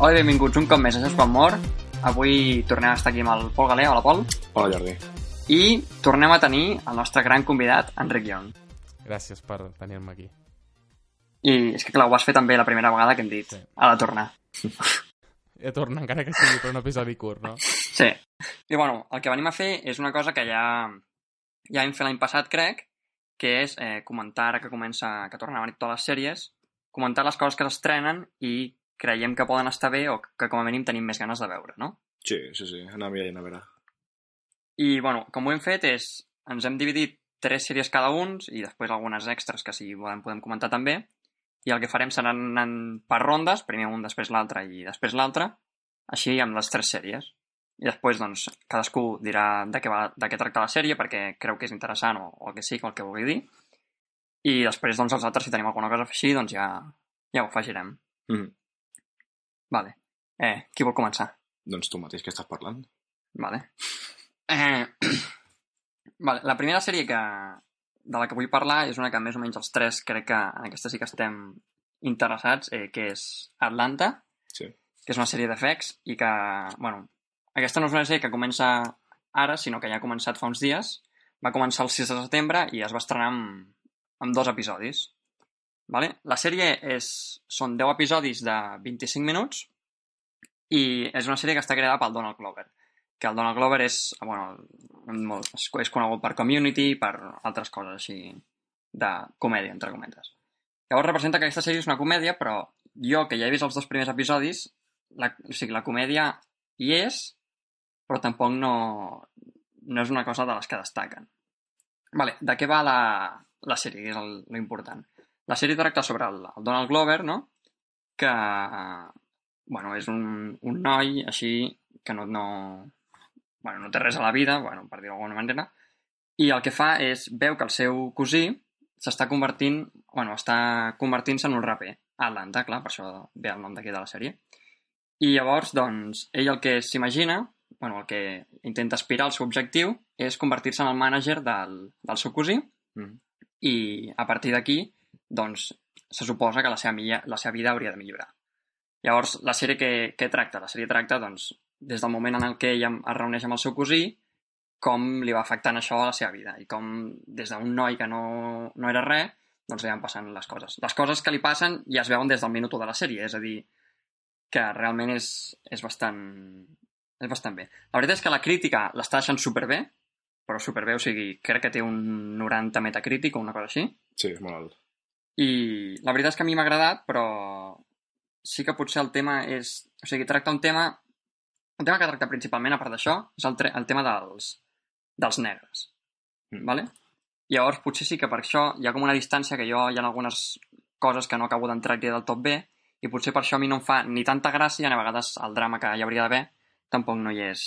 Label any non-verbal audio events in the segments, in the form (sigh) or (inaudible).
Hola i benvinguts un cop més a Jocs Quan Mor. Avui tornem a estar aquí amb el Pol Galé. Hola, Pol. Hola, Jordi. I tornem a tenir el nostre gran convidat, Enric Young. Gràcies per tenir-me aquí. I és que, clar, ho vas fer també la primera vegada que hem dit. Sí. Ha de tornar. (laughs) He de tornar, encara que sigui per un episodi curt, no? Sí. I, bueno, el que venim a fer és una cosa que ja, ja vam fer l'any passat, crec, que és eh, comentar, ara que comença, que tornen a venir totes les sèries, comentar les coses que s'estrenen i creiem que poden estar bé o que com a mínim tenim més ganes de veure, no? Sí, sí, sí, anar mirant a veure. I, bueno, com ho hem fet és... Ens hem dividit tres sèries cada un i després algunes extras que si volem podem comentar també. I el que farem seran en, per rondes, primer un, després l'altre i després l'altre, així amb les tres sèries. I després, doncs, cadascú dirà de què, va, de què tracta la sèrie perquè creu que és interessant o, o que sigui, o el que vulgui dir. I després, doncs, els altres, si tenim alguna cosa així, doncs ja, ja ho afegirem. Mm. Vale. Eh, qui vol començar? Doncs tu mateix que estàs parlant. Vale. Eh, (clears throat) vale. La primera sèrie que, de la que vull parlar és una que més o menys els tres crec que en aquesta sí que estem interessats, eh, que és Atlanta, Sí. que és una sèrie de FX i que, bueno, aquesta no és una sèrie que comença ara, sinó que ja ha començat fa uns dies. Va començar el 6 de setembre i es va estrenar amb, amb dos episodis. Vale? La sèrie és, són 10 episodis de 25 minuts i és una sèrie que està creada pel Donald Glover que el Donald Glover és, bueno, molt, és, conegut per Community i per altres coses així de comèdia, entre cometes. Llavors representa que aquesta sèrie és una comèdia, però jo, que ja he vist els dos primers episodis, la, o sigui, la comèdia hi és, però tampoc no, no és una cosa de les que destaquen. Vale, de què va la, la sèrie, que és el, important? La sèrie tracta sobre el, el Donald Glover, no?, que, bueno, és un, un noi així que no, no, bueno, no té res a la vida, bueno, per dir-ho d'alguna manera, i el que fa és veu que el seu cosí s'està convertint, bueno, està convertint-se en un raper Atlanta, clar, per això ve el nom d'aquí de la sèrie. I llavors, doncs, ell el que s'imagina, bueno, el que intenta aspirar al seu objectiu és convertir-se en el mànager del, del seu cosí Mm. i a partir d'aquí, doncs, se suposa que la seva, milla, la seva vida hauria de millorar. Llavors, la sèrie que, que tracta? La sèrie tracta, doncs, des del moment en el que ella es reuneix amb el seu cosí, com li va afectant això a la seva vida i com des d'un noi que no, no era res, doncs li van passant les coses. Les coses que li passen ja es veuen des del minut de la sèrie, és a dir, que realment és, és bastant és bastant bé. La veritat és que la crítica l'està deixant superbé, però superbé, o sigui, crec que té un 90 metacrític o una cosa així, Sí, és molt alt. I la veritat és que a mi m'ha agradat, però sí que potser el tema és... O sigui, tracta un tema... Un tema que tracta principalment, a part d'això, és el, tre- el tema dels, dels negres. Mm. Vale? Llavors, potser sí que per això hi ha com una distància que jo hi ha algunes coses que no acabo d'entrar-hi del tot bé i potser per això a mi no em fa ni tanta gràcia ni a vegades el drama que hi hauria d'haver tampoc no hi és...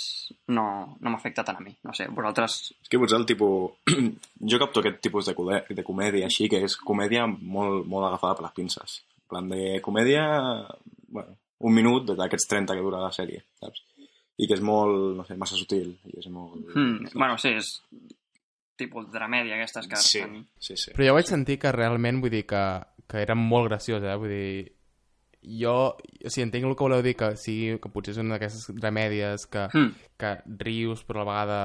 no, no m'afecta tant a mi. No sé, vosaltres... És que potser el tipus... (clears throat) jo capto aquest tipus de, code... de comèdia així, que és comèdia molt, molt agafada per les pinces. En plan de comèdia... Bueno, un minut d'aquests 30 que dura la sèrie, saps? I que és molt, no sé, massa sutil. I és molt... Hmm, bueno, sí, és tipus dramèdia aquestes que... sí, sí, sí. Però jo vaig sentir que realment, vull dir, que, que era molt graciosa, eh? Vull dir, jo, o sigui, entenc el que voleu dir, que, sigui, que potser és una d'aquestes dramèdies que, Hmm. que rius, però a la vegada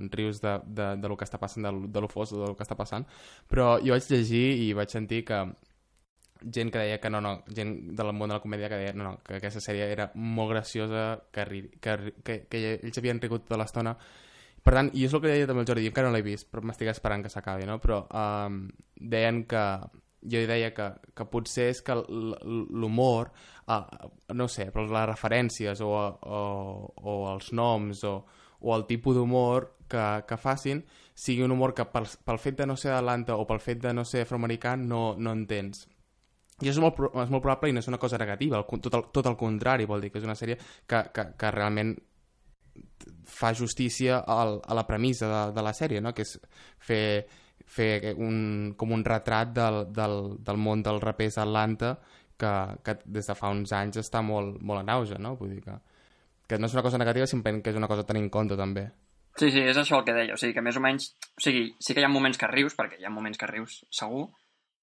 eh, rius de, de, de lo que està passant, de, lo- de lo fos, de lo que està passant. Però jo vaig llegir i vaig sentir que gent que deia que no, no, gent del món de la comèdia que deia no, no, que aquesta sèrie era molt graciosa, que, ri, que, que, que ells havien rigut tota l'estona. Per tant, i és el que deia també el Jordi, jo encara no l'he vist, però m'estic esperant que s'acabi, no? Però um, deien que, jo deia que, que potser és que l'humor, uh, no sé, però les referències o, o, o els noms o, o el tipus d'humor que, que facin sigui un humor que pel, pel fet de no ser d'Atlanta o pel fet de no ser afroamericà no, no entens. I és molt, és molt probable i no és una cosa negativa, con- tot el, tot el contrari, vol dir que és una sèrie que, que, que realment fa justícia al, a la premissa de, de la sèrie, no? que és fer, fer un, com un retrat del, del, del món dels rapers a Atlanta que, que des de fa uns anys està molt, molt en auge, no? Vull dir que, que no és una cosa negativa, simplement que és una cosa a tenir en compte també. Sí, sí, és això el que deia. O sigui, que més o menys... O sigui, sí que hi ha moments que rius, perquè hi ha moments que rius segur,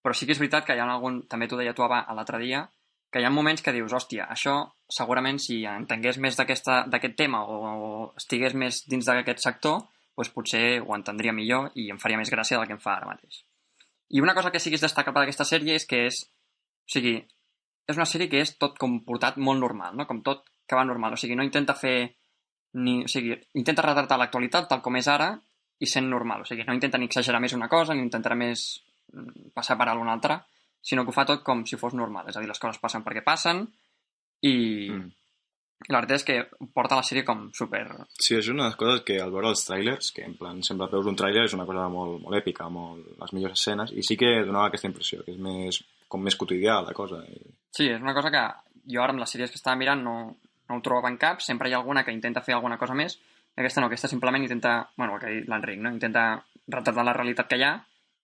però sí que és veritat que hi ha algun... També t'ho deia tu l'altre dia, que hi ha moments que dius, hòstia, això segurament si entengués més d'aquest tema o, o estigués més dins d'aquest sector, doncs potser ho entendria millor i em faria més gràcia del que em fa ara mateix. I una cosa que sí que és destacable d'aquesta sèrie és que és... O sigui, és una sèrie que és tot com portat molt normal, no? Com tot que va normal. O sigui, no intenta fer... Ni, o sigui, intenta retratar l'actualitat tal com és ara i sent normal. O sigui, no intenta ni exagerar més una cosa, ni intentarà més mm, passar per alt una altra, sinó que ho fa tot com si fos normal. És a dir, les coses passen perquè passen i, Mm. I la veritat és que porta la sèrie com super... Sí, és una de les coses que al veure els trailers, que en plan sempre veus un trailer, és una cosa molt, molt èpica, molt, les millors escenes, i sí que donava aquesta impressió, que és més, com més quotidià la cosa. I... Sí, és una cosa que jo ara amb les sèries que estava mirant no, no ho trobava en cap, sempre hi ha alguna que intenta fer alguna cosa més, i aquesta no, aquesta simplement intenta, bueno, el que ha dit l'Enric, no? intenta retratar la realitat que hi ha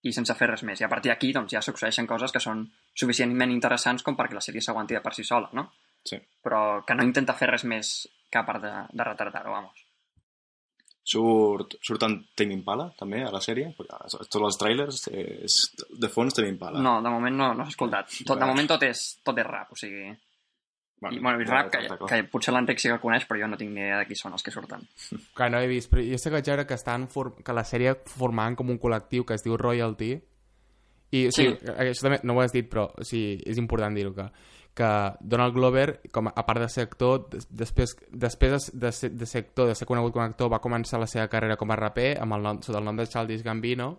i sense fer res més. I a partir d'aquí doncs, ja succeeixen coses que són suficientment interessants com perquè la sèrie s'aguanti de per si sola, no? Sí. Però que no intenta fer res més que a part de, de retratar-ho, vamos. Surt, surt en Tame Impala, també, a la sèrie? Perquè tots els trailers, és, de fons Tame Impala. No, de moment no, no s'ha escoltat. Tot, de moment tot és, tot és rap, o sigui... Bueno, I, bueno, i ja, rap, que, que potser l'Enric sí que el coneix, però jo no tinc ni idea de qui són els que surten. Que no he vist, però jo sé que veure que, estan for... que la sèrie formaven com un col·lectiu que es diu Royalty i o sigui, Sí. això també no ho has dit però o sigui, és important dir-ho que, que Donald Glover, com a, a part de ser actor des- després, després de, ser, de ser actor, de ser conegut com a actor va començar la seva carrera com a raper amb el nom, sota el nom de Childish Gambino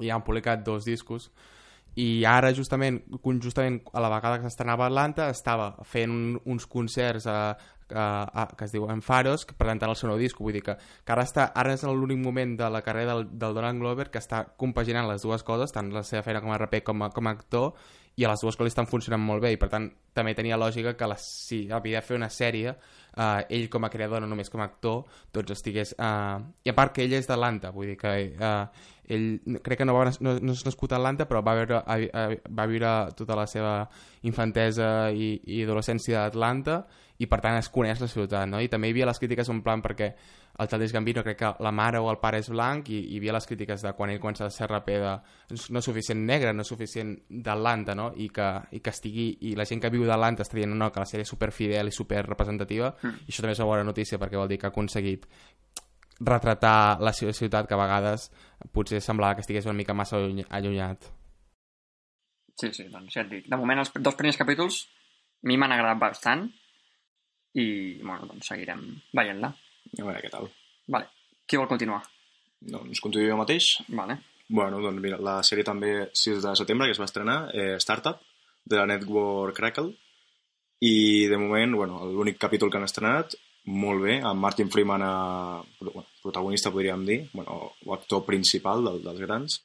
i han publicat dos discos. I ara justament, justament a la vegada que s'estrenava Atlanta estava fent un, uns concerts a, a, a, que es diuen Faros presentant el seu nou disc, vull dir que, que ara, està, ara és l'únic moment de la carrera del, del Donald Glover que està compaginant les dues coses tant la seva feina com a raper com a, com a actor i a les dues li estan funcionant molt bé i per tant també tenia lògica que la, si havia de fer una sèrie eh, ell com a creador, no només com a actor doncs estigués... Eh, I a part que ell és d'Atlanta, vull dir que eh, ell crec que no, va, no, no és nascut a Atlanta però va viure, a, a, va viure tota la seva infantesa i, i adolescència a Atlanta i per tant es coneix la ciutat, no? I també hi havia les crítiques en plan perquè el Childish Gambino crec que la mare o el pare és blanc i, hi havia les crítiques de quan ell comença a ser raper de no és suficient negre, no és suficient d'Atlanta, no? I que, i que estigui, i la gent que viu d'Atlanta està dient no, que la sèrie és superfidel i superrepresentativa Mm. i això també és una bona notícia perquè vol dir que ha aconseguit retratar la ciutat que a vegades potser semblava que estigués una mica massa alluny- allunyat. Sí, sí, doncs ja et dic. De moment, els dos primers capítols a mi m'han agradat bastant i, bueno, doncs seguirem veient-la. A veure què tal. Vale. Qui vol continuar? Doncs continuo jo mateix. Vale. Bueno, doncs mira, la sèrie també 6 de setembre, que es va estrenar, eh, Startup, de la Network Crackle, i de moment, bueno, l'únic capítol que han estrenat, molt bé, amb Martin Freeman a, bueno, protagonista, podríem dir, bueno, o actor principal del, dels grans,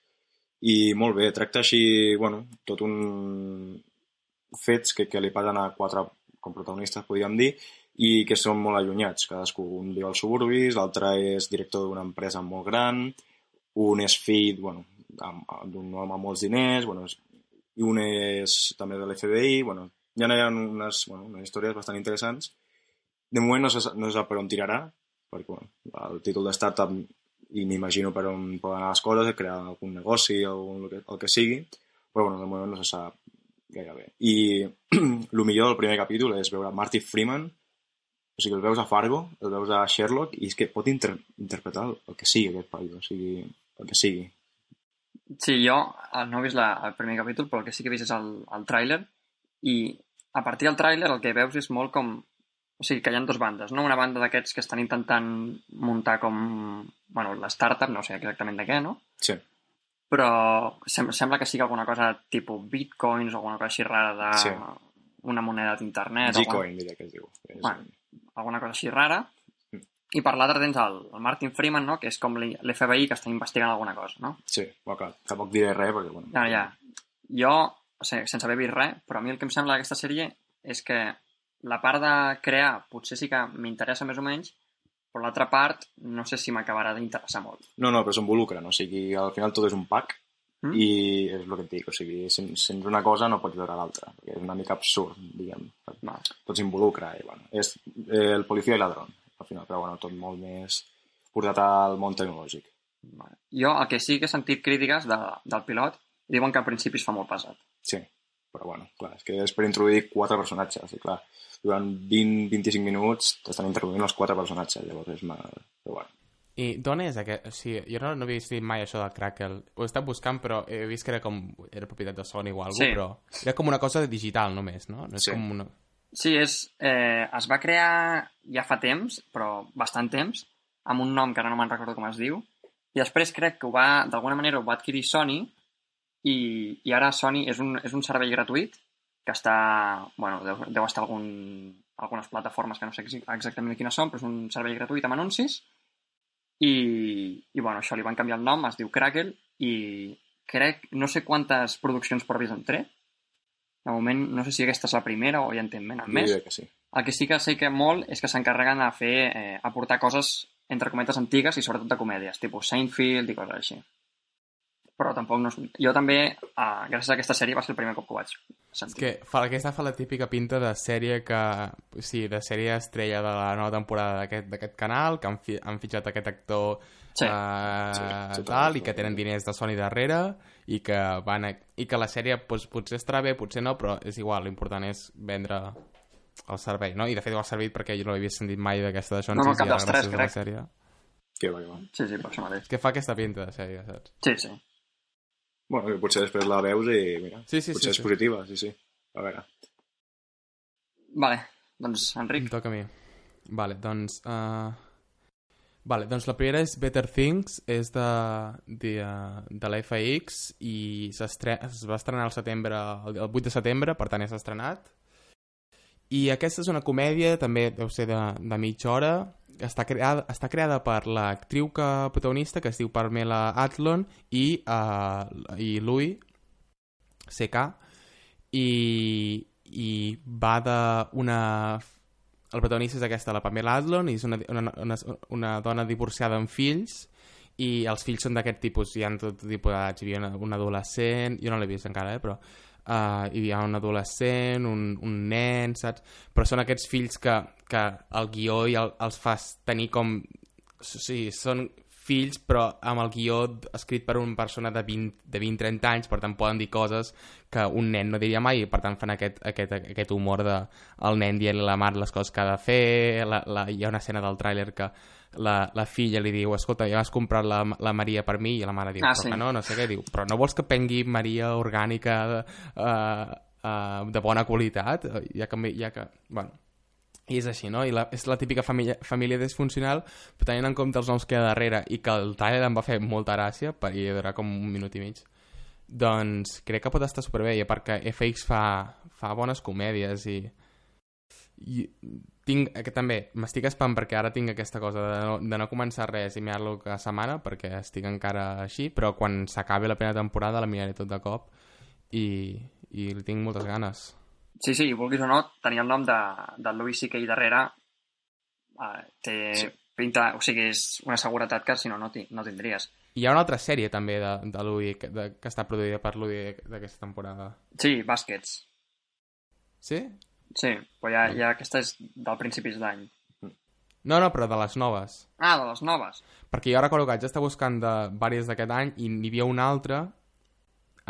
i molt bé, tracta així, bueno, tot un fets que, que li passen a quatre com protagonistes, podríem dir, i que són molt allunyats. Cadascú un viu als suburbis, l'altre és director d'una empresa molt gran, un és fill bueno, d'un home amb molts diners, bueno, és, i un és també de l'FBI, bueno, hi ha unes, bueno, unes històries bastant interessants. De moment no se, no se sap per on tirarà, perquè bueno, el títol de startup i m'imagino per on poden anar les coses, crear algun negoci o el que, el que sigui, però bueno, de moment no se sap gaire bé. I (clears throat) el millor del primer capítol és veure Marty Freeman, o sigui, el veus a Fargo, el veus a Sherlock, i és que pot inter interpretar el, que sigui aquest paio, o sigui, el que sigui. Sí, jo eh, no he vist la, el primer capítol, però el que sí que he vist és el, el tràiler i a partir del tràiler el que veus és molt com... O sigui, que hi ha dues bandes, no? Una banda d'aquests que estan intentant muntar com... Bueno, la startup, no sé exactament de què, no? Sí, Però sem sembla que sigui alguna cosa tipus bitcoins o alguna cosa així rara de... Sí. Una moneda d'internet. o alguna- G-Coin, diria que es diu. És, Bueno, alguna cosa així rara. I per l'altre tens el, el Martin Freeman, no? que és com l'FBI que està investigant alguna cosa, no? Sí, clar, tampoc diré res, perquè, bueno... Ja, ja. Jo, o sigui, sense haver vist res, però a mi el que em sembla d'aquesta sèrie és que la part de crear potser sí que m'interessa més o menys, però l'altra part no sé si m'acabarà d'interessar molt. No, no, però s'involucren, o sigui, al final tot és un pack Mm? i és el que et dic, o sigui, sents, sents una cosa no pots veure l'altra, perquè és una mica absurd, diguem. Vale. Tot s'involucra i, bueno, és eh, el policia i ladrón, al final, però, bueno, tot molt més portat al món tecnològic. Vale. Jo el que sí que he sentit crítiques de, del pilot diuen que al principi es fa molt pesat. Sí, Però bueno, clar, és que és per introduir quatre personatges, i clar, durant 20-25 minuts t'estan introduint els quatre personatges, llavors és mal... I d'on és aquest? O sigui, jo no, no havia vist mai això del Crackle. Ho he estat buscant, però he vist que era com... Era propietat de Sony o alguna Sí. però era com una cosa digital només, no? no és Sí. com una... Sí, és, eh, es va crear ja fa temps, però bastant temps, amb un nom que ara no me'n recordo com es diu, i després crec que ho va, d'alguna manera ho va adquirir Sony, i, i ara Sony és un, és un servei gratuït que està, bueno, deu, deu estar algun, algunes plataformes que no sé ex- exactament quines són, però és un servei gratuït amb anuncis, i, i bueno, això li van canviar el nom, es diu Crackle, i crec, no sé quantes produccions pròpies han tret, de moment, no sé si aquesta és la primera o ja en tenen Jo més. que sí. El que sí que sé que molt és que s'encarreguen de fer, eh, aportar coses, entre cometes, antigues i sobretot de comèdies, tipus Seinfeld i coses així. Però tampoc no... és- Jo també, eh, gràcies a aquesta sèrie, va ser el primer cop que ho vaig És sentir. que fa, aquesta fa la típica pinta de sèrie que... Sí, de sèrie estrella de la nova temporada d'aquest d'aquest canal, que han, fi, han fitxat aquest actor Sí. eh, Sí, sí, tal, sí. i que tenen diners de Sony darrere, i que, van a, i que la sèrie doncs, potser estarà bé, potser no, però és igual, l'important és vendre el servei, no? I de fet ho ha servit perquè jo no l'havia sentit mai d'aquesta de Jones No, no, cap dels tres, crec. sèrie. Que va, que va. Sí, sí, per això mateix. És que fa aquesta pinta de sèrie, saps? Sí, sí. Bueno, potser després la veus i, mira, Sí, sí, potser sí, és sí. positiva, sí, sí. A veure. Vale, doncs, Em Enric, toca a mi. Vale, doncs... Uh... Vale, doncs la primera és Better Things, és de, de, de la FX i es va estrenar al setembre, el el 8 de setembre, per tant ja s'ha estrenat. I aquesta és una comèdia, també deu ser de, de mitja hora, està creada, està creada per l'actriu que protagonista, que es diu Pamela Adlon, i, uh, i Louis C.K., i, i va d'una el protagonista és aquesta, la Pamela Adlon, i és una, una, una, una dona divorciada amb fills, i els fills són d'aquest tipus, hi ha tot tipus d'edats, hi havia un adolescent, jo no l'he vist encara, eh, però uh, hi havia un adolescent, un, un nen, saps? Però són aquests fills que, que el guió i el, els fas tenir com... O sigui, són fills, però amb el guió escrit per una persona de 20 de 20-30 anys, per tant poden dir coses que un nen no diria mai, i per tant fan aquest, aquest, aquest humor de el nen dient a la mare les coses que ha de fer, la, la, hi ha una escena del tràiler que la, la filla li diu, escolta, ja has comprat la, la Maria per mi, i la mare diu, Ah, però sí. que no, no sé què, diu, però no vols que prengui Maria orgànica de, uh, uh, de bona qualitat? Eh, Ja que, ja que, bueno, i és així, no? I la, és la típica família, família disfuncional, però tenint en compte els noms que hi ha darrere i que el trailer em va fer molta gràcia, per i durar com un minut i mig, doncs crec que pot estar superbé, i a part que FX fa, fa bones comèdies i, i tinc, que també m'estic espant perquè ara tinc aquesta cosa de no, de no començar res i mirar-lo cada setmana perquè estic encara així, però quan s'acabi la primera temporada la miraré tot de cop i, i li tinc moltes ganes. Sí, sí, vulguis o no, tenir el nom de, de Louis C.K. darrere eh, té Sí. pinta... O sigui, és una seguretat que si no, no, no tindries. Hi ha una altra sèrie també de, de Louis que, de, que està produïda per Louis d'aquesta temporada. Sí, Baskets. Sí? Sí, però ja, ja aquesta és del principis d'any. No, no, però de les noves. Ah, de les noves. Perquè jo recordo que vaig estar buscant de vàries d'aquest any i n'hi havia una altra.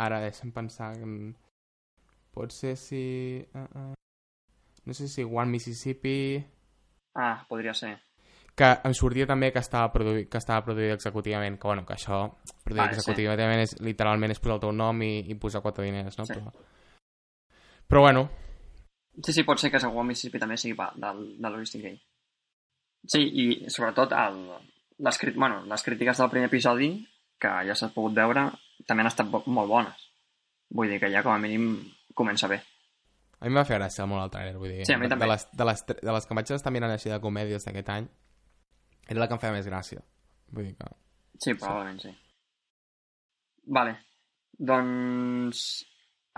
Ara deixa'm pensar... en- Pot ser si... Uh, uh. No sé si One Mississippi... Ah, podria ser. Que em sortia també que estava produït, que estava produït executivament, que bueno, que això, produït Vale, sí. executivament és, literalment és posar el teu nom i, i posar quatre diners, no? Sí. Però... Però bueno, Sí, sí, pot ser que segur Mississippi també sigui pa, del, de Louis C.K. Sí, i sobretot el, les, bueno, les crítiques del primer episodi, que ja s'ha pogut veure, també han estat bo- molt bones. Vull dir que ja com a mínim comença bé. A mi em va fer gràcia molt el trailer, vull dir. Sí, a mi de, també. de, les, de, les, de les que em vaig estar mirant així de comèdies d'aquest any, era la que em feia més gràcia. Vull dir que... Sí, probablement sí. Vale, doncs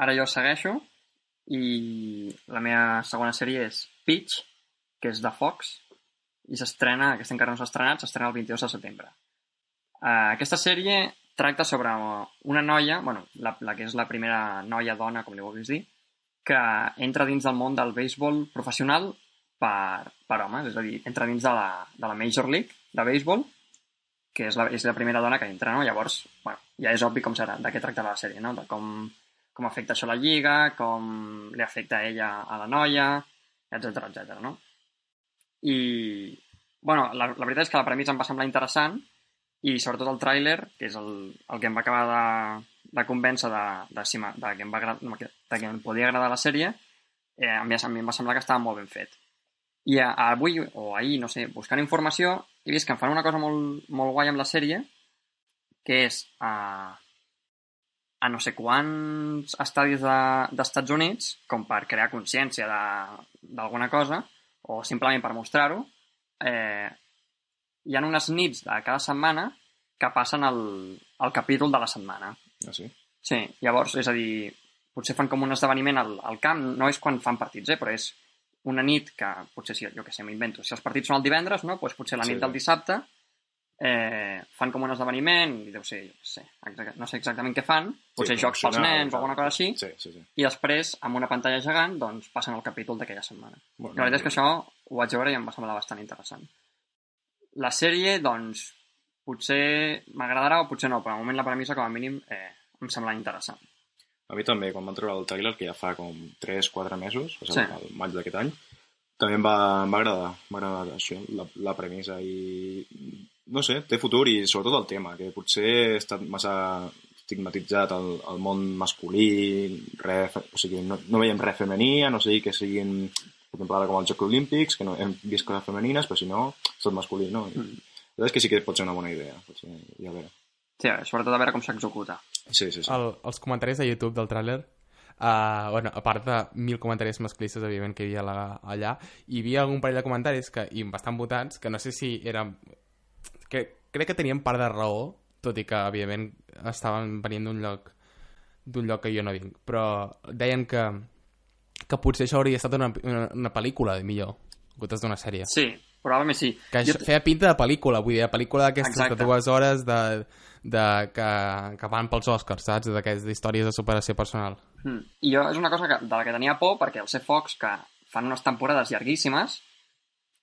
ara jo segueixo i la meva segona sèrie és Peach, que és de Fox, i s'estrena, aquesta encara no s'ha estrenat, s'estrena el 22 de setembre. Uh, aquesta sèrie tracta sobre una noia, bueno, la, la que és la primera noia dona, com li vulguis dir, que entra dins del món del béisbol professional per, per homes, és a dir, entra dins de la, de la Major League de béisbol, que és la, és la primera dona que entra, no? Llavors, bueno, ja és obvi com serà, de què tracta la sèrie, no? De com, com afecta això la lliga, com li afecta a ella a la noia, etc etc. no? I, bueno, la, la veritat és que la premissa em va semblar interessant i sobretot el tràiler, que és el, el que em va acabar de, de convèncer de, de, ma- de, que em va, agra- no, que- de que em podia agradar la sèrie, eh, a, mi, a mi em va semblar que estava molt ben fet. I a, avui, o ahir, no sé, buscant informació, he vist que em fan una cosa molt, molt guai amb la sèrie, que és a, a no sé quants estadis de- d'Estats de, Units, com per crear consciència de- d'alguna cosa, o simplement per mostrar-ho, eh, hi ha unes nits de cada setmana que passen el, el capítol de la setmana. Ah, sí? Sí, llavors, és a dir, potser fan com un esdeveniment al, al camp, no és quan fan partits, eh, però és una nit que, potser si, jo que sé, m'invento, si els partits són el divendres, no? pues potser la nit Sí. del dissabte eh, fan com un esdeveniment, i deu ser, jo què sé, exacte, no sé exactament què fan, potser Sí, jocs pels nens o alguna cosa així, Sí, sí, sí. i després, amb una pantalla gegant, doncs passen el capítol d'aquella setmana. Bueno, La veritat és que això ho vaig veure i em va semblar bastant interessant. La sèrie, doncs, potser m'agradarà o potser no, però de moment la premissa, com a mínim, eh, em sembla interessant. A mi també, quan van treure el tràiler, que ja fa com 3-4 mesos, o sigui, Sí. el maig d'aquest any, també em va, em va agradar, em va agradar això, la, la premissa i no sé, té futur i sobretot el tema, que potser ha estat massa estigmatitzat el, el món masculí, res, o sigui, no, no veiem res femení, no sé que siguin per exemple, ara com els Jocs Olímpics, que no hem vist coses femenines, però si no, és tot masculí, no? I, Mm. La veritat és que sí que pot ser una bona idea, pot ser, ja a veure. Sí, sobretot a veure com s'executa. Sí, sí, sí. El, els comentaris de YouTube del tràiler uh, bueno, a part de mil comentaris masclistes evidentment que hi havia la, allà hi havia algun parell de comentaris que, i bastant votats que no sé si eren que crec que tenien part de raó tot i que evidentment estaven venint d'un lloc d'un lloc que jo no vinc però deien que que potser això hauria estat una, una, una pel·lícula millor en comptes d'una sèrie Sí, probablement sí. que Jo- feia pinta de pel·lícula, vull dir, de pel·lícula d'aquestes de dues hores de, de, que, que van pels Oscars, saps? D'aquestes històries de superació personal. Mm. I jo és una cosa que, de la que tenia por, perquè els Fox, que fan unes temporades llarguíssimes,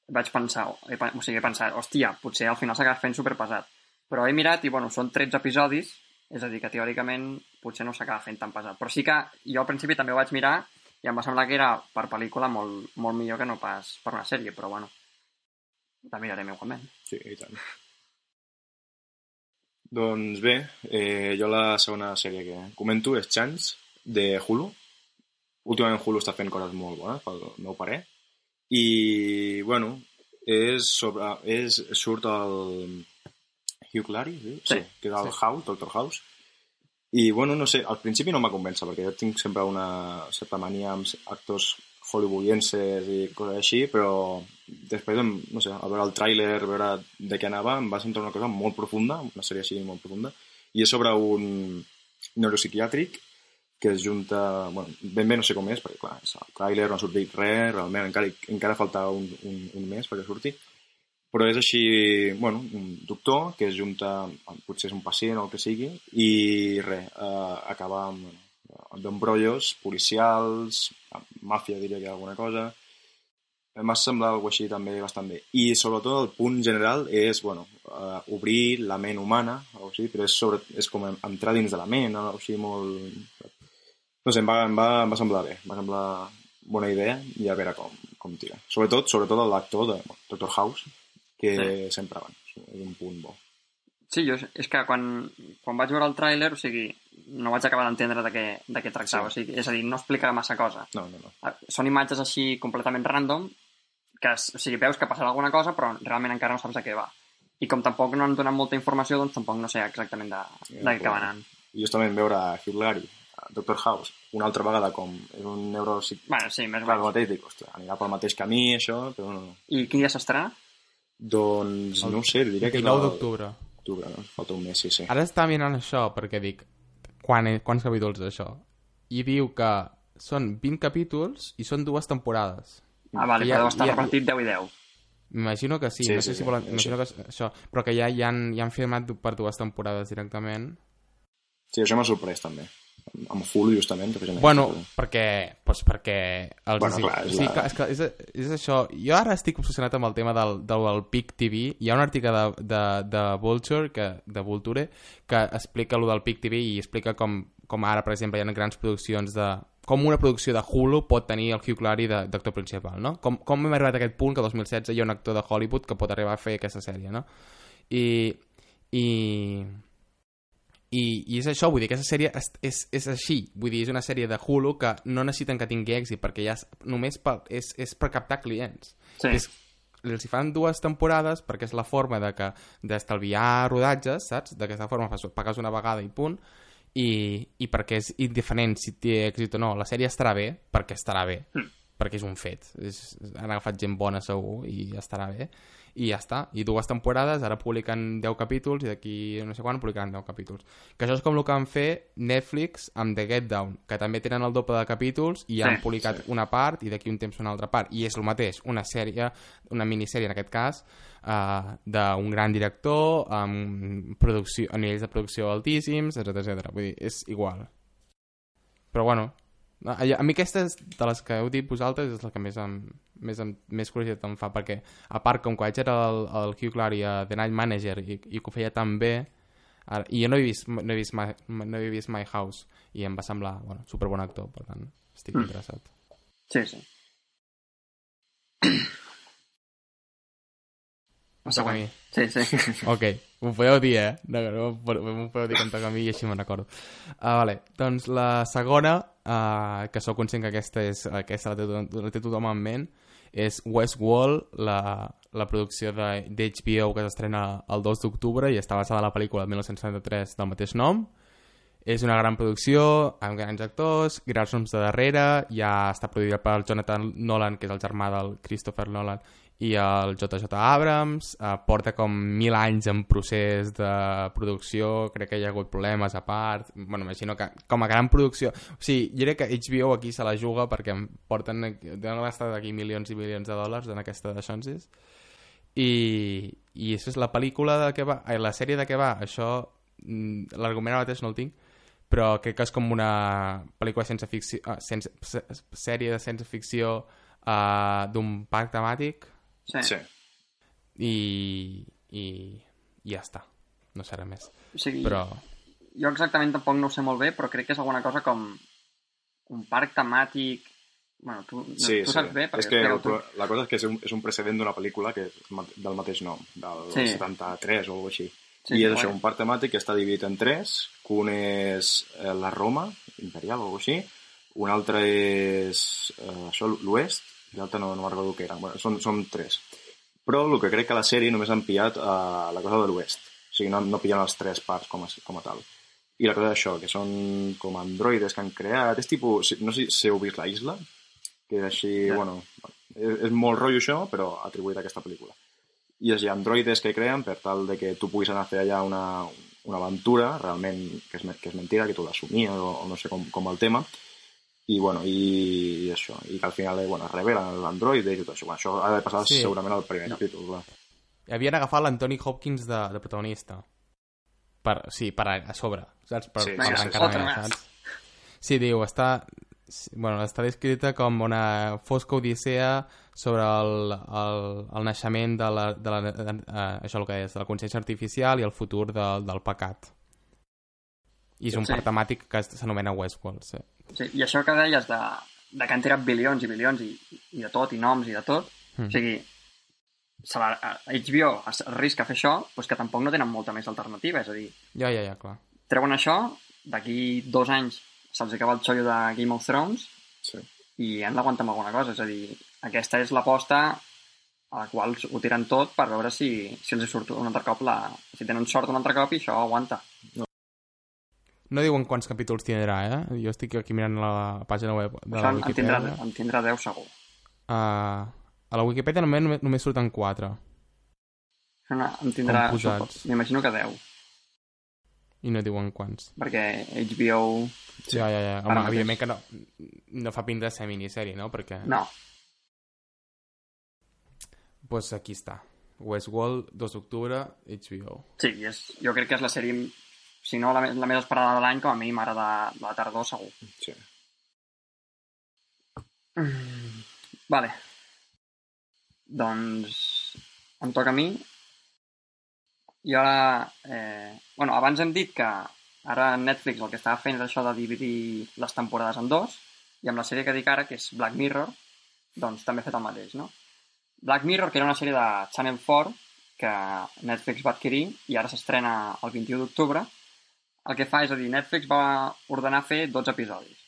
vaig pensar, he, o sigui, he pensat, hòstia, potser al final s'acaba fent superpesat. Però he mirat i, bueno, són 13 episodis, és a dir, que teòricament potser no s'acaba fent tan pesat. Però sí que jo al principi també ho vaig mirar i em va semblar que era per pel·lícula molt, molt millor que no pas per una sèrie, però bueno, la mirarem igualment. Sí, i tant. Doncs bé, eh, jo la segona sèrie que comento és Chance, de Hulu. Últimament Hulu està fent coses molt bones, pel meu parer. I, bueno, és sobre... És, surt el Hugh Clary, sí? Sí. que és el Sí. House, Doctor House. I, bueno, no sé, al principi no m'ha convèncer, perquè jo tinc sempre una certa mania amb actors hollywoodienses i coses així, però després, no sé, a veure el tràiler, veure de què anava, em va sentir una cosa molt profunda, una sèrie així molt profunda, i és sobre un neuropsiquiàtric que es junta... Bueno, ben bé no sé com és, perquè clar, el tràiler no ha sortit res, realment encara, encara falta un, un, un mes perquè surti, però és així, bueno, un doctor que es junta, potser és un pacient o el que sigui, i res, eh, acaba amb, amb embrollos policials, màfia diria que alguna cosa, m'ha semblat alguna així també bastant bé. I sobretot el punt general és, bueno, uh, obrir la ment humana, o sigui, però és, sobre, és com entrar dins de la ment, o sigui, molt... No sé, em va, em va, em va semblar bé, em va semblar bona idea i a veure com, com tira. Sobretot, sobretot l'actor de bueno, Doctor House, que Sí. sempre van, és un punt bo. Sí, jo, és que quan, quan vaig veure el tràiler, o sigui, no vaig acabar d'entendre de què, de què tractava. Sí. O sigui, és a dir, no explica massa cosa. No, no, no. Ah, Són imatges així completament random, que o sigui, veus que passarà alguna cosa, però realment encara no saps de què va. I com tampoc no han donat molta informació, doncs tampoc no sé exactament de, Ja, de què va anant. I justament veure Hugh a Doctor House, una altra vegada com és un neuropsic... Bueno, sí, més o Clar, menys. mateix, dic, ostres, anirà pel mateix camí, això, però no. I quin dia s'estrena? Doncs no ho sé, diria que és 29 el- d'octubre. Octubre, no? Falta un mes, sí, sí. Ara estava mirant això perquè dic, quan, quants capítols és això? I diu que són 20 capítols i són dues temporades. Ah, vale, Ja- però estar ja- repartit 10 i 10. M'imagino que sí, Sí, no sí, sé si sí, volen... sí. Imagino que això, però que ja, ja, han, ja han firmat per dues temporades directament. Sí, això m'ha sorprès també. Amb- Hulu, justament. que Bueno, perquè... Pues perquè els Bueno, clar, és sí, la- clar, és, que és, és això. Jo ara estic obsessionat amb el tema del, del, del PIC TV. Hi ha un article de, de, de Vulture, que, de Vulture, que explica lo del PIC TV i explica com com ara, per exemple, hi ha grans produccions de... Com una producció de Hulu pot tenir el Hugh Laurie de- d'actor principal, no? Com, com hem arribat a aquest punt que el 2016 hi ha un actor de Hollywood que pot arribar a fer aquesta sèrie, no? I... I... I, i és això, vull dir, aquesta sèrie és, és, és així, vull dir, és una sèrie de Hulu que no necessiten que tingui èxit perquè ja és, només per, és, és per captar clients Sí. és, els hi fan dues temporades perquè és la forma de que d'estalviar rodatges, saps? D'aquesta forma fas- pagues una vegada i punt i, i perquè és indiferent si té èxit o no. La sèrie estarà bé perquè estarà bé, Mm. Perquè és un fet. És, han agafat gent bona segur i estarà bé. I ja està. I dues temporades, ara publiquen 10 capítols i d'aquí no sé quan publicaran 10 capítols. Que això és com el que van fer Netflix amb The Get Down, que també tenen el doble de capítols i Sí, han publicat sí. una part i d'aquí un temps una altra part. I és el mateix, una sèrie, una minissèrie en aquest cas, uh, d'un gran director, amb, producció, a nivells de producció altíssims, etc etc. Vull dir, és igual. Però bueno, a, a mi aquestes de les que heu dit vosaltres és la que més, em, més, em, més curiositat em fa, perquè a part, com vaig era el, el Hugh Laurie a The Night Manager i, i que ho feia tan bé, ara, i jo no he vist, no he vist, my, no he vist My House i em va semblar, bueno, super bon actor, per tant, estic Mm. interessat. Sí, sí. (clears throat) A mi. Sí, sí. Ok, m'ho podeu dir, eh? No, no, m'ho podeu dir em toca a mi i així me'n recordo. Uh, vale. Doncs la segona, uh, que sóc conscient que aquesta, és, aquesta la, té, tothom- la té tothom en ment, és Westworld, la, la producció d'HBO que s'estrena el 2 d'octubre i està basada en la pel·lícula de 1973 del mateix nom. És una gran producció, amb grans actors, grans noms de darrere, ja està produïda per Jonathan Nolan, que és el germà del Christopher Nolan, i el JJ Abrams, eh, porta com mil anys en procés de producció, crec que hi ha hagut problemes a part, bueno, imagino que com a gran producció, o sigui, jo crec que HBO aquí se la juga perquè em porten, deuen gastar aquí milions i milions de dòlars en aquesta de Shonsis, i, i això és la pel·lícula de què va, ai, la sèrie de què va, això, mm, l'argument ara mateix no el tinc, però crec que és com una pel·lícula sense ficció, uh, sense, se, sèrie de ciència ficció uh, d'un parc temàtic Sí. Sí. i, i, i ja està, no serà més. O sigui, Però jo exactament tampoc no ho sé molt bé, però crec que és alguna cosa com un parc temàtic... Bueno, tu, no, Sí, tu sí. saps bé, perquè és que explica-ho tu. el- la cosa és que és un, és un precedent d'una pel·lícula que és del mateix nom, del Sí. 73 o alguna així. Sí, I és això, un parc temàtic que està dividit en tres, que un és eh, la Roma imperial o alguna així, un altre és eh, això, l'oest, i l'altre no, no me'n recordo què era. Bueno, són, són tres. Però el que crec que la sèrie només han pillat a la cosa de l'oest. O sigui, no, no pillen les tres parts com a, com a tal. I la cosa és això, que són com androides que han creat. És tipus, no sé si heu vist La Isla, que és així, Ja. bueno, és, és molt rotllo això, però atribuït a aquesta pel·lícula. I és hi ha androides que creen per tal de que tu puguis anar a fer allà una, una aventura, realment, que és, que és mentira, que tu l'assumies o, o no sé com, com el tema, i, bueno, i, i això, i que al final, eh, bueno, es revelen l'androide i tot això. Bueno, això ha de passar Sí. segurament al primer No. capítol, clar. havien agafat l'Anthony Hopkins de, de protagonista. Per, sí, per a, a sobre, saps? Per, Sí, per sí, sí, arrencar sí. més, saps? Sí, diu, està... sí, Bueno, està descrita com una fosca odissea sobre el, el, el naixement de la, de la, de, uh, això el que és, de la consciència artificial i el futur de, del pecat. I és un Sí. parc temàtic que es- s'anomena Westworld, sí. Sí, I això que deies de, de que han tirat bilions i bilions i, i de tot, i noms i de tot, Mm. o sigui, se la, a HBO es arrisca a fer això, doncs que tampoc no tenen molta més alternativa, és a dir, Ja, ja, ja, clar. treuen això, d'aquí dos anys se'ls acaba el xollo de Game of Thrones Sí. i han d'aguantar amb alguna cosa, és a dir, aquesta és l'aposta a la qual ho tiren tot per veure si, si els hi surt un altre cop la... si tenen sort un altre cop i això aguanta. No diuen quants capítols tindrà, eh? Jo estic aquí mirant la pàgina web de la en, en, tindrà, Wikipedia. en tindrà 10 segur. Uh, a la Wikipedia només, només, surten 4 No, en tindrà, m'imagino que 10, i no diuen quants. perquè HBO... Sí. Ja, ja, ja. Home, mateix. evidentment que no, no fa pinta de ser minissèrie, no? Perquè... No, pues aquí està. Westworld, 2 d'octubre, HBO. sí, és, jo crec que és la sèrie, si no la, la més esperada de l'any, com a mínim ara de, de la tardor, segur. sí. Mm, Vale. Doncs em toca a mi. I ara... Eh, bueno, abans hem dit que Ara Netflix el que estava fent és això de dividir les temporades en dos, i amb la sèrie que dic ara, que és Black Mirror, doncs també ha fet el mateix, no? Black Mirror, que era una sèrie de Channel 4, que Netflix va adquirir i ara s'estrena el 21 d'octubre, el que fa és a dir, Netflix va ordenar fer 12 episodis.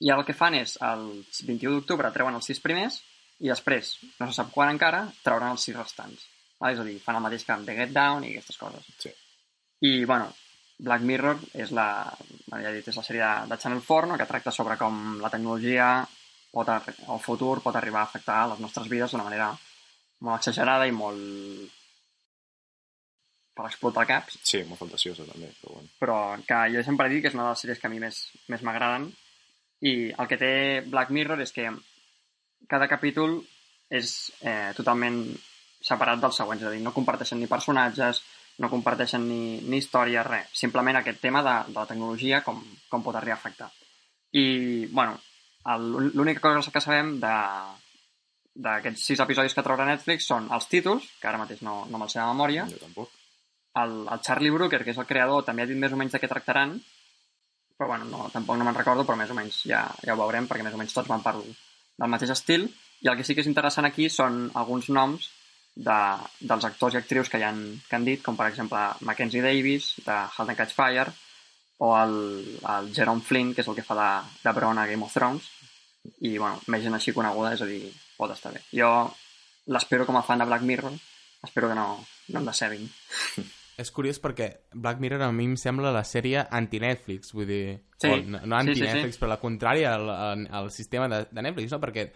I el que fan és, el 21 d'octubre treuen els 6 primers i després, no se sap quan encara, trauran els 6 restants. Val? És a dir, fan el mateix que amb The Get Down i aquestes coses. Sí. I, bueno, Black Mirror és la, ja he dit, és la sèrie de, de Channel 4, no? que tracta sobre com la tecnologia pot, el futur pot arribar a afectar les nostres vides d'una manera molt exagerada i molt per explotar caps, Sí, molt fantasiosa també, però bueno. però que jo sempre dic que és una de les sèries que a mi més, més m'agraden i el que té Black Mirror és que cada capítol és eh, totalment separat dels següents, és a dir, no comparteixen ni personatges, no comparteixen ni, ni història, res. Simplement aquest tema de, de la tecnologia, com, com pot arribar a afectar. I, bueno, l'única cosa que sabem de d'aquests sis episodis que traurà Netflix són els títols, que ara mateix no, no me'ls sé de memòria, Jo tampoc. El, el Charlie Brooker, que és el creador, també ha dit més o menys de què tractaran, però bueno, no, tampoc no me'n recordo, però més o menys ja, ja ho veurem, perquè més o menys tots van per del mateix estil, i el que sí que és interessant aquí són alguns noms de, dels actors i actrius que, hi han, que han dit, com per exemple Mackenzie Davis, de Halt and Catch Fire, o el, el Jerome Flynn, que és el que fa de, de Bron a Game of Thrones, i bueno, més gent així coneguda, és a dir, pot estar bé. Jo l'espero com a fan de Black Mirror, espero que no, no em decebin. (laughs) És curiós perquè Black Mirror a mi em sembla la sèrie anti-Netflix, vull dir... Sí. o no, no Sí, sí, anti-Netflix, sí. però la contrària al, al, al sistema de, de Netflix, no? Perquè,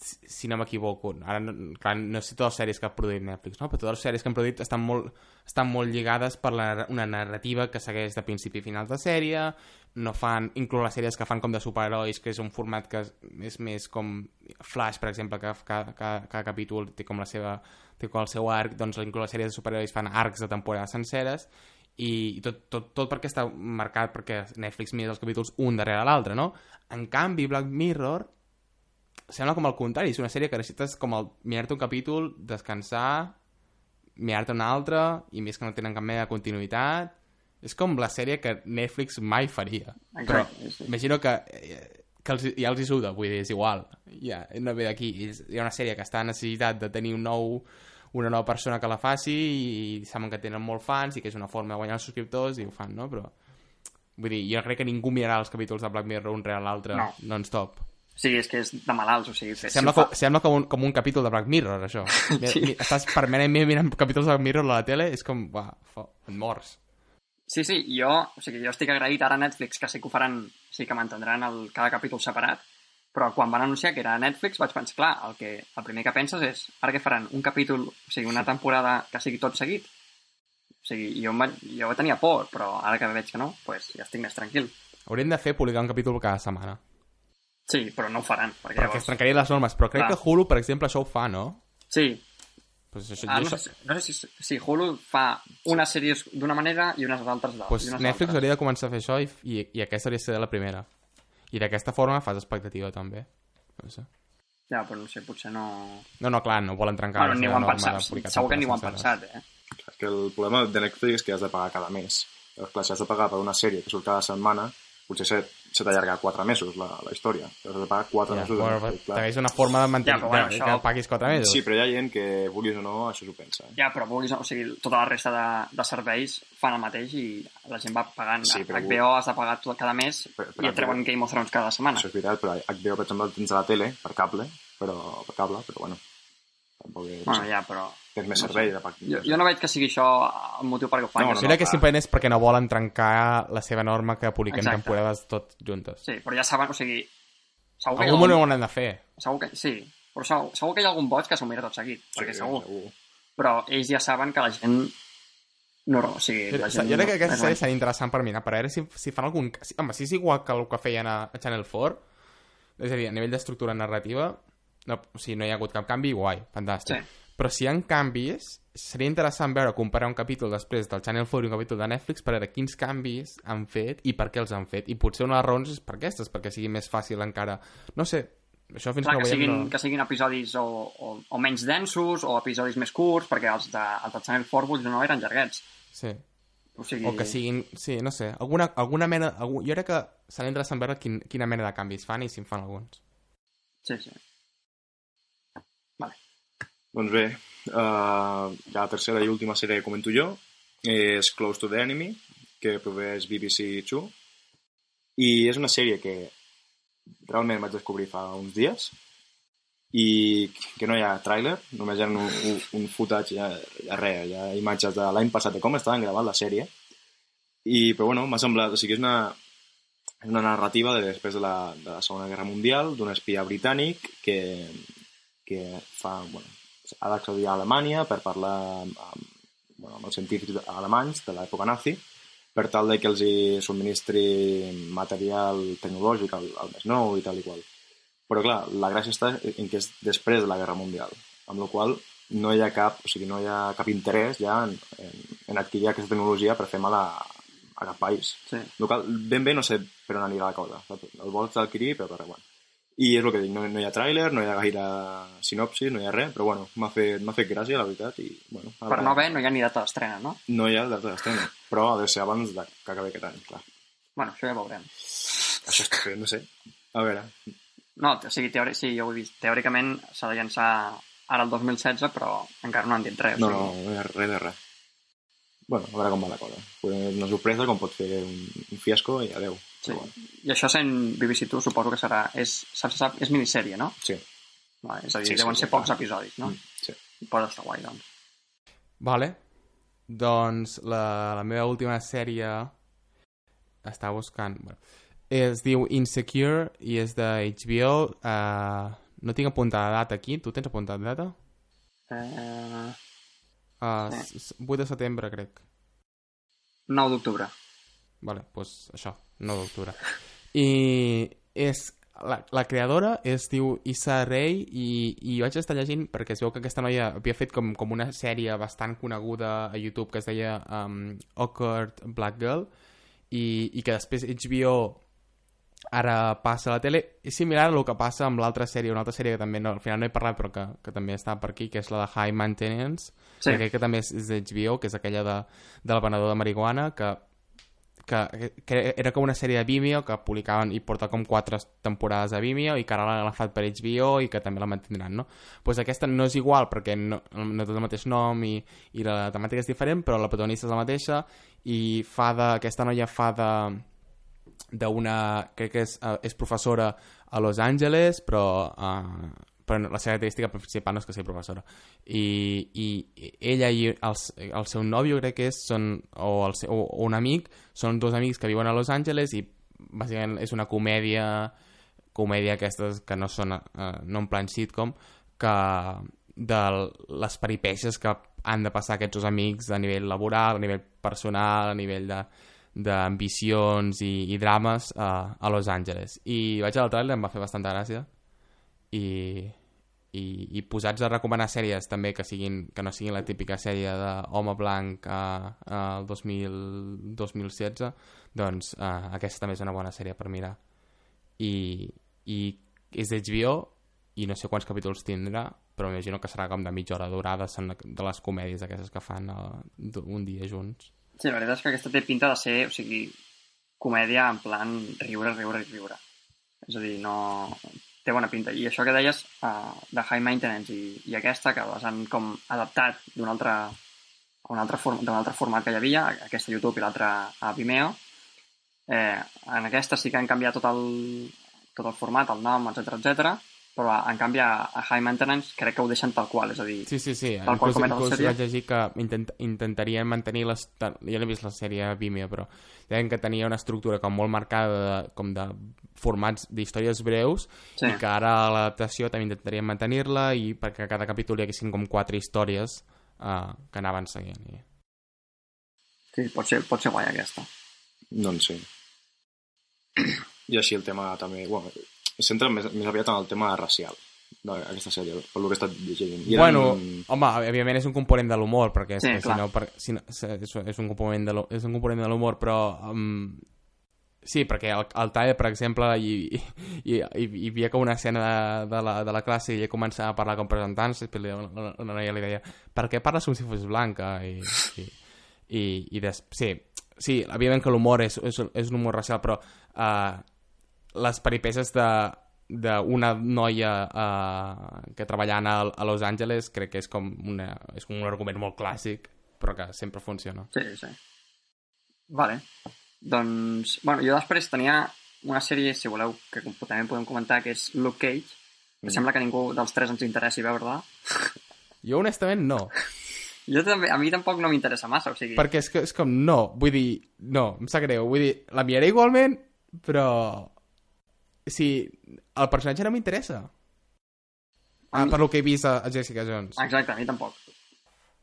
si, no m'equivoco, ara no, clar, no sé totes les sèries que ha produït Netflix, no? però totes les sèries que han produït estan molt, estan molt lligades per la, una narrativa que segueix de principi a final de sèrie, no fan, inclús les sèries que fan com de superherois, que és un format que és més com Flash, per exemple, que cada, cada, cada capítol té com la seva té com el seu arc, doncs inclús les sèries de superherois fan arcs de temporades senceres i, i tot, tot, tot perquè està marcat perquè Netflix mira els capítols un darrere l'altre, no? En canvi, Black Mirror sembla com al contrari, és una sèrie que necessites com el mirar-te un capítol, descansar, mirar-te un altre, i més que no tenen cap mena de continuïtat. És com la sèrie que Netflix mai faria. Però Exacte, sí. imagino que, eh, que els, ja els hi suda, vull dir, és igual. Ja, no ve d'aquí. Hi ha una sèrie que està en necessitat de tenir un nou, una nova persona que la faci i saben que tenen molt fans i que és una forma de guanyar els subscriptors i ho fan, no? Però, vull dir, jo crec que ningú mirarà els capítols de Black Mirror un rere l'altre No. non-stop. O sigui, és que és de malalts, o sigui... Si Sembla, ho fa- com, sembla com, un, com un capítol de Black Mirror, això. (laughs) Sí. mi, estàs permanentment mirant capítols de Black Mirror a la tele, és com, va, fa, et mors. Sí, sí, jo, o sigui, jo estic agraït ara a Netflix que sí que ho faran, sí que mantindran el, cada capítol separat, però quan van anunciar que era Netflix vaig pensar, clar, el, que, el primer que penses és, ara que faran un capítol, o sigui, una temporada que sigui tot seguit? O sigui, jo, vaig, jo tenia por, però ara que veig que no, pues ja estic més tranquil. Hauríem de fer publicar un capítol cada setmana. Sí, però no ho faran, perquè Perquè es llavors... trencarien les normes, però crec Clar. que Hulu, per exemple, això ho fa, no? Sí, Pues això, ah, no, això- sé, si- no sé si, si Hulu fa unes sèries d'una manera i unes altres d'altres. pues Netflix altres. hauria de començar a fer això i, i, i aquesta hauria de ser la primera. I d'aquesta forma fas expectativa, també. No sé. Ja, però no sé, potser no... No, no, clar, no volen trencar Bueno, ni ho han pensat, segur que ni ho han pensat, eh? És que el problema de Netflix és que has de pagar cada mes. Llavors, clar, si has de pagar per una sèrie que surt cada setmana, potser se, se t'allarga quatre mesos la, la història. Has de pagar quatre Ja, mesos. de bueno, clar. també és una forma de mantenir Ja, però bueno, això- que paguis 4 mesos. Sí, però hi ha gent que, vulguis o no, això s'ho pensa. Ja, però vulguis, o sigui, tota la resta de, de serveis fan el mateix i la gent va pagant. Sí, però- HBO has de pagar tot cada mes Per- per i et treuen Game of Thrones cada setmana. Això és veritat, però HBO, per exemple, el tens a la tele, per cable, però per cable, però bueno. Tampoc és... Bueno, ja, però... Tens més no servei de pac... Jo, jo no veig que sigui això el motiu per què ho fan. No, jo Jo sé- crec que clar. simplement és perquè no volen trencar la seva norma que publiquen Exacte. temporades tot juntes. Sí, però ja saben, o sigui... Segur que, Algun moment ho han de fer. segur que, sí, però segur, segur que hi ha algun boig que s'ho mira tot seguit, perquè segur. segur. Però ells ja saben que la gent... No, o sigui, Jo, la jo gent... crec que aquesta no- sèrie serà interessant per mirar, per veure si, si fan algun... Si, home, si és igual que el que feien a, a Channel 4, és a dir, a nivell d'estructura narrativa, no, o sigui, no hi ha hagut cap canvi, guai, fantàstic. Sí. Però si hi ha canvis, seria interessant veure, comparar un capítol després del Channel 4 i un capítol de Netflix per veure quins canvis han fet i per què els han fet. I potser una de les raons és per aquestes, perquè sigui més fàcil encara... No sé, això fins Clar, que que, siguin, no... que siguin episodis o, o, o menys densos o episodis més curts, perquè els de, els de Channel 4, vull dir, no, eren llarguets. Sí. O sigui... o que siguin... Sí, no sé, alguna, alguna mena... Algun, jo crec que serà interessant veure quin, quina mena de canvis fan i si en fan alguns. Sí, sí. Doncs bé, uh, la tercera i última sèrie que comento jo és Close to the Enemy, que produeix BBC 2, i és una sèrie que realment vaig descobrir fa uns dies i que no hi ha tràiler, només hi ha un, un, un footage, hi ha res, hi ha imatges de l'any passat de com estaven gravant la sèrie. I, però bueno, m'ha semblat, o sigui, és una, una narrativa de després de la, de la Segona Guerra Mundial d'un espia britànic que, que fa, bueno, ha d'accedir a Alemanya per parlar amb, amb, bueno, amb els científics alemanys de l'època nazi per tal de que els hi subministri material tecnològic, el, el més nou i tal i qual. Però clar, la gràcia està en que és després de la Guerra Mundial, amb la qual no hi ha cap, o sigui, no hi ha cap interès ja en, en, en adquirir aquesta tecnologia per fer mal a, a cap país. Sí. El qual, ben bé no sé per on anirà la cosa. El vols adquirir, però per bueno. I és el que dic, no, no hi ha tràiler, no hi ha gaire sinopsis, no hi ha res, però bueno, m'ha fet, fet gràcia, la veritat, i bueno... Per no haver, no hi ha ni data d'estrena, no? No hi ha data d'estrena, però ha de ser abans de que acabi aquest any, clar. Bueno, això ja veurem. Això és que, no sé, a veure, No, o sigui, teòric, sí, jo ho he vist. Teòricament s'ha de llançar ara el 2016, però encara no han dit res. no, no, no hi ha res de res. Bueno, a veure com va la cosa. Una sorpresa com pot fer un, un fiasco i adeu. Sí. Però I això sent BBC2 suposo que serà... És, saps, saps, és minissèrie, no? sí. Vale, és a dir, Sí, sí, deuen sí, ser clar. pocs episodis, no? Mm, sí. Pot estar guai, doncs. Vale. Doncs la, la meva última sèrie està buscant... Bueno, es diu Insecure i és de HBO. Uh, no tinc apuntada data aquí. Tu tens apuntada data? Eh, Uh, Sí. s- 8 de setembre, crec. 9 d'octubre. Vale, pues això, 9 d'octubre. I és... La, la creadora es diu Issa Rae i, i vaig estar llegint perquè es veu que aquesta noia havia fet com, com una sèrie bastant coneguda a YouTube que es deia um, Awkward Black Girl i, i que després HBO ara passa a la tele. És similar a el que passa amb l'altra sèrie, una altra sèrie que també no, al final no he parlat però que, que també està per aquí, que és la de High Maintenance, Sí. que que també és, és d'HBO, que és aquella de, del venedor de marihuana, que, que, que era com una sèrie de Vimeo que publicaven i porta com quatre temporades a Vimeo i que ara l'han agafat per HBO i que també la mantindran, no? pues aquesta no és igual perquè no, no té el mateix nom i, i la temàtica és diferent, però la protagonista és la mateixa i fa de... aquesta noia fa de d'una... crec que és, eh, és professora a Los Angeles, però, uh, però la seva característica principal no és que sigui professora. I, i ella i el, el seu nòvio, crec que és, són, o, el seu, o un amic, són dos amics que viuen a Los Angeles i bàsicament és una comèdia comèdia aquestes que no són eh, no en plan sitcom que de les peripècies que han de passar aquests dos amics a nivell laboral, a nivell personal, a nivell de d'ambicions i, i drames a, a Los Angeles. I vaig al trailer, em va fer bastanta gràcia. I, i, i posats a recomanar sèries també que, siguin, que no siguin la típica sèrie d'home blanc 2000, 2016, doncs uh, aquesta també és una bona sèrie per mirar. I, i és d'HBO i no sé quants capítols tindrà, però m'imagino que serà com de mitja hora durada, de les comèdies aquestes que fan uh, un dia junts. Sí, la veritat és que aquesta té pinta de ser, o sigui, comèdia en plan riure, riure, riure. És a dir, no... Té bona pinta. I això que deies uh, de High Maintenance i, i aquesta, que les han com adaptat d'un altre, un altre, form, d'un altre format que hi havia, aquesta YouTube i l'altra a Vimeo, eh, en aquesta sí que han canviat tot el, tot el format, el nom, etc etc. però en canvi a, a High Maintenance crec que ho deixen tal qual, és a dir, Sí, sí, sí. Tal qual Inclús, la inclús sèrie. vaig llegir que intent, intentarien mantenir les... Jo no he vist la sèrie a Vimeo, però deien que tenia una estructura com molt marcada de, com de formats d'històries breus Sí. i que ara a l'adaptació també intentarien mantenir-la i perquè a cada capítol hi haguessin com quatre històries uh, que anaven seguint. I... sí, pot ser, pot ser guai aquesta. Doncs sí. (clears throat) I així el tema també... Bueno, es centra més, més aviat en el tema racial d'aquesta sèrie, per lo que he estat llegint. I Bueno, eren- home, òbviament és un component de l'humor, perquè és, Sí, que si no, per, si no, és, és un component de és un component de l'humor, però um, sí, perquè el, el Tyler, per exemple, hi, hi, hi, hi havia com una escena de, de, la, de la classe i ella començava a parlar com presentant-se i li- una, una noia li deia per què parles com si fos blanca? I, i, i, i des... sí, sí, evidentment que l'humor és, és, és un humor racial, però uh, les peripeces de d'una noia uh, que treballant a, a Los Angeles crec que és com, una, és com un argument molt clàssic però que sempre funciona. Sí, sí. Vale. Doncs, bueno, jo després tenia una sèrie, si voleu, que també podem comentar, que és Luke Cage, que mm. sembla que ningú dels tres ens interessi veure-la. Jo, honestament, no. (laughs) Jo també, a mi tampoc no m'interessa massa, o sigui... Perquè és, que, és com, no, vull dir, no, em sap greu, vull dir, la miraré igualment, però si el personatge no m'interessa. Ah, per lo que he vist a, a Jessica Jones. Exacte, a mi tampoc.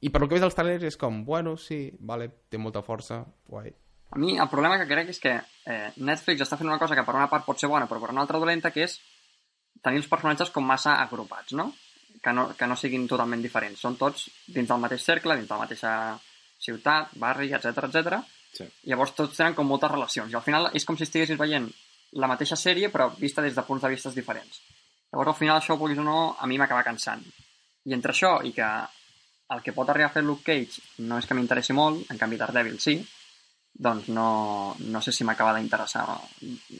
I per lo que he vist als trailers és com, bueno, sí, vale, té molta força, guai. A mi el problema que crec és que eh, Netflix està fent una cosa que per una part pot ser bona, però per una altra dolenta, que és tenir els personatges com massa agrupats, no? Que no, que no siguin totalment diferents. Són tots dins del mateix cercle, dins de la mateixa ciutat, barri, etc etc. Sí. Llavors tots tenen com moltes relacions. I al final és com si estiguessis veient la mateixa sèrie, però vista des de punts de vista diferents. Llavors, al final, això, vulguis o no, a mi m'acaba cansant. I entre això i que el que pot arribar a fer Luke Cage no és que m'interessi molt, en canvi Daredevil sí, doncs no, no sé si m'acaba d'interessar,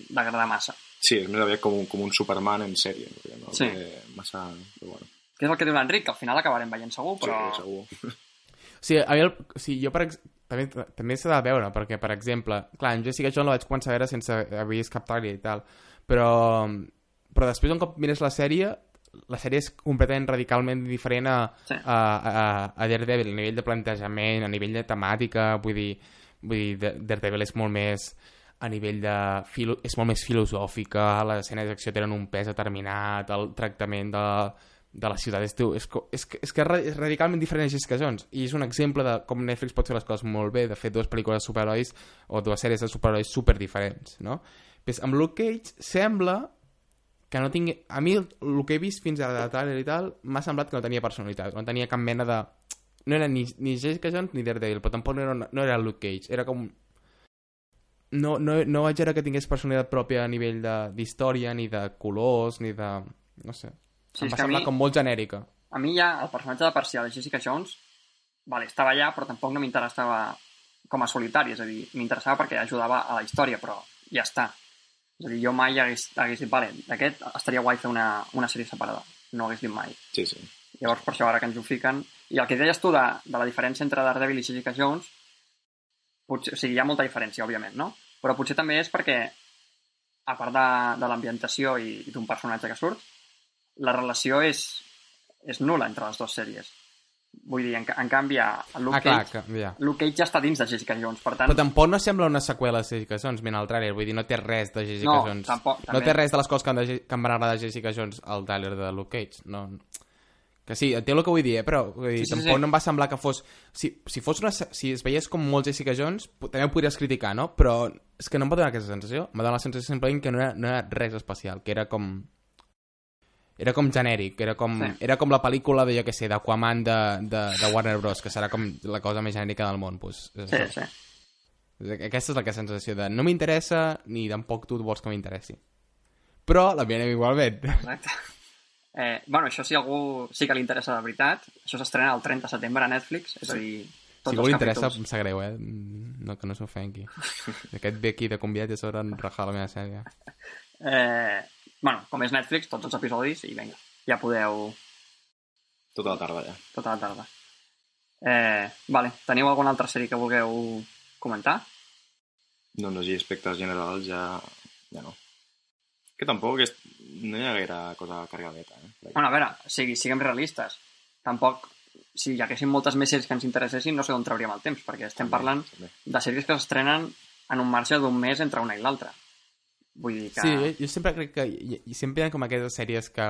d'agradar massa. Sí, és més aviat com un, com un Superman en sèrie, no? Sí. Massa... Però bueno. Que és el que diu l'Enric, que al final acabarem veient segur, però... Sí, segur. Sí, a mi el, sí, jo per, també, també s'ha de veure, perquè, per exemple, clar, en Jessica Jones la vaig començar a veure sense haver vist cap trailer i tal, però, però després un cop mires la sèrie, la sèrie és completament radicalment diferent a, sí. a, a, a Daredevil, a nivell de plantejament, a nivell de temàtica, vull dir, vull dir Daredevil és molt més a nivell de... Filo, és molt més filosòfica, les escenes d'acció tenen un pes determinat, el tractament de, de la ciutat. És, és, és, és que és radicalment diferent a Jessica Jones i és un exemple de com Netflix pot fer les coses molt bé, de fer dues pel·lícules de superherois o dues sèries de superherois super diferents, no? Pues amb Luke Cage sembla que no tingui... A mi el que he vist fins a la trailer i tal m'ha semblat que no tenia personalitat, no tenia cap mena de... No era ni, ni Jessica Jones ni Daredevil, però tampoc no era, no era Luke Cage, era com... No, no, no vaig veure que tingués personalitat pròpia a nivell d'història, ni de colors, ni de... no sé Sí, em va semblar mi, com molt genèrica. A mi ja el personatge de parcial de Jessica Jones vale, estava allà, però tampoc no m'interessava com a solitari, és a dir, m'interessava perquè ajudava a la història, però ja està. És a dir, jo mai hagués, hagués dit, vale, d'aquest estaria guai fer una, una sèrie separada. No hagués dit mai. Sí, sí. Llavors, per això ara que ens ho fiquen... I el que deies tu de, de la diferència entre Daredevil i Jessica Jones, potser, o sigui, hi ha molta diferència, òbviament, no? Però potser també és perquè, a part de, de l'ambientació i, i d'un personatge que surt, la relació és, és nula entre les dues sèries. Vull dir, en, en canvi, a Luke, ah, clar, Cage, que, ja. Luke Cage ja està dins de Jessica Jones, per tant... Però tampoc no sembla una seqüela de Jessica Jones, mira el trailer, vull dir, no té res de Jessica no, Jones. Tampoc, també. No té res de les coses que, de, que em van agradar de Jessica Jones al trailer de Luke Cage, no... Que sí, té el que vull dir, eh? però vull dir, sí, sí, tampoc sí. no em va semblar que fos... Si, si, fos una, si es veiés com molt Jessica Jones, també ho podries criticar, no? Però és que no em va donar aquesta sensació. Em va donar la sensació simplement que no era, no era res especial, que era com era com genèric, era com, sí. era com la pel·lícula de, jo què sé, d'Aquaman de, de, de Warner Bros, que serà com la cosa més genèrica del món. Pues, sí, sí. Aquesta és la que sensació de no m'interessa ni tampoc tu vols que m'interessi. Però la mirem igualment. Exacte. Eh, bueno, això si algú sí que li interessa de veritat, això s'estrena el 30 de setembre a Netflix, és a dir, tots si algú li interessa, em sap greu, eh? No, que no s'ofengui. (laughs) Aquest ve aquí de convidat i a sobre rajar la meva sèrie. Eh, bueno, com és Netflix, tots els episodis i vinga, ja podeu... Tota la tarda, ja. Tota la tarda. Eh, vale, teniu alguna altra sèrie que vulgueu comentar? No, no, sí, aspectes generals ja, ja no. Que tampoc és... no hi ha gaire cosa cargadeta, eh? Bueno, a veure, sigui, siguem realistes. Tampoc, si hi haguessin moltes més sèries que ens interessessin, no sé d'on trauríem el temps, perquè estem també, parlant també. de sèries que s'estrenen en un marge d'un mes entre una i l'altra. Vull dir que... Sí, jo, jo sempre crec que... I, i sempre hi ha com aquestes sèries que,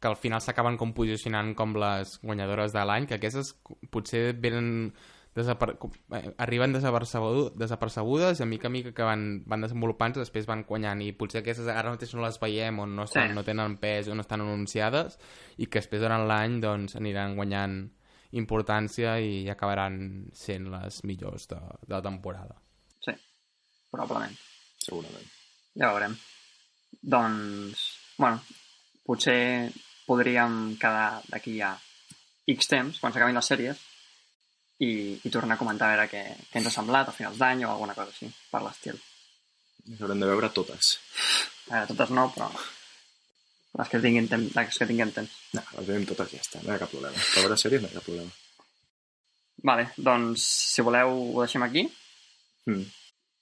que al final s'acaben com posicionant com les guanyadores de l'any, que aquestes potser venen desapar... Eh, arriben desapercebudes, desapercebudes i a mica a mica que van, van desenvolupant-se després van guanyant i potser aquestes ara mateix no les veiem o no, estan, sí. no tenen pes o no estan anunciades i que després durant l'any doncs, aniran guanyant importància i acabaran sent les millors de, de la temporada. Sí, probablement. Segurament. Ja veurem. Doncs, bueno, potser podríem quedar d'aquí a X temps, quan s'acabin les sèries, i, i tornar a comentar a veure què, què ens ha semblat a finals d'any o alguna cosa així, per l'estil. Les haurem de veure totes. A veure, totes no, però les que tinguin, temps, les que tinguem temps. No, les veiem totes i ja està, no hi ha cap problema. Per veure sèries no hi ha cap problema. Vale, doncs, si voleu, ho deixem aquí. Mm.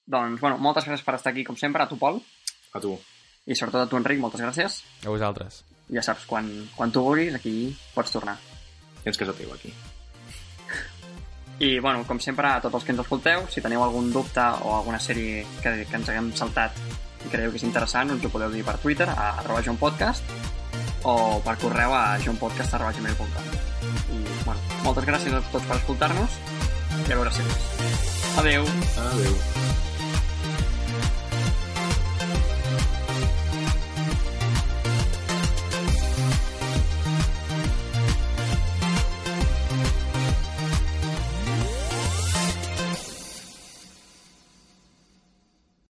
Doncs, bueno, moltes gràcies per estar aquí, com sempre, a tu, Pol, A tu. i sobretot a tu, Enric, moltes gràcies. A vosaltres. Ja saps, quan, quan tu vulguis, aquí pots tornar. Tens casa teva aquí. I, bueno, com sempre, a tots els que ens escolteu, si teniu algun dubte o alguna sèrie que, que ens haguem saltat i creieu que és interessant, us ho podeu dir per Twitter, a arroba johnpodcast, o per correu a johnpodcast.gmail.com. I, bueno, moltes gràcies a tots per escoltar-nos i a veure sèries. Adeu! Adéu.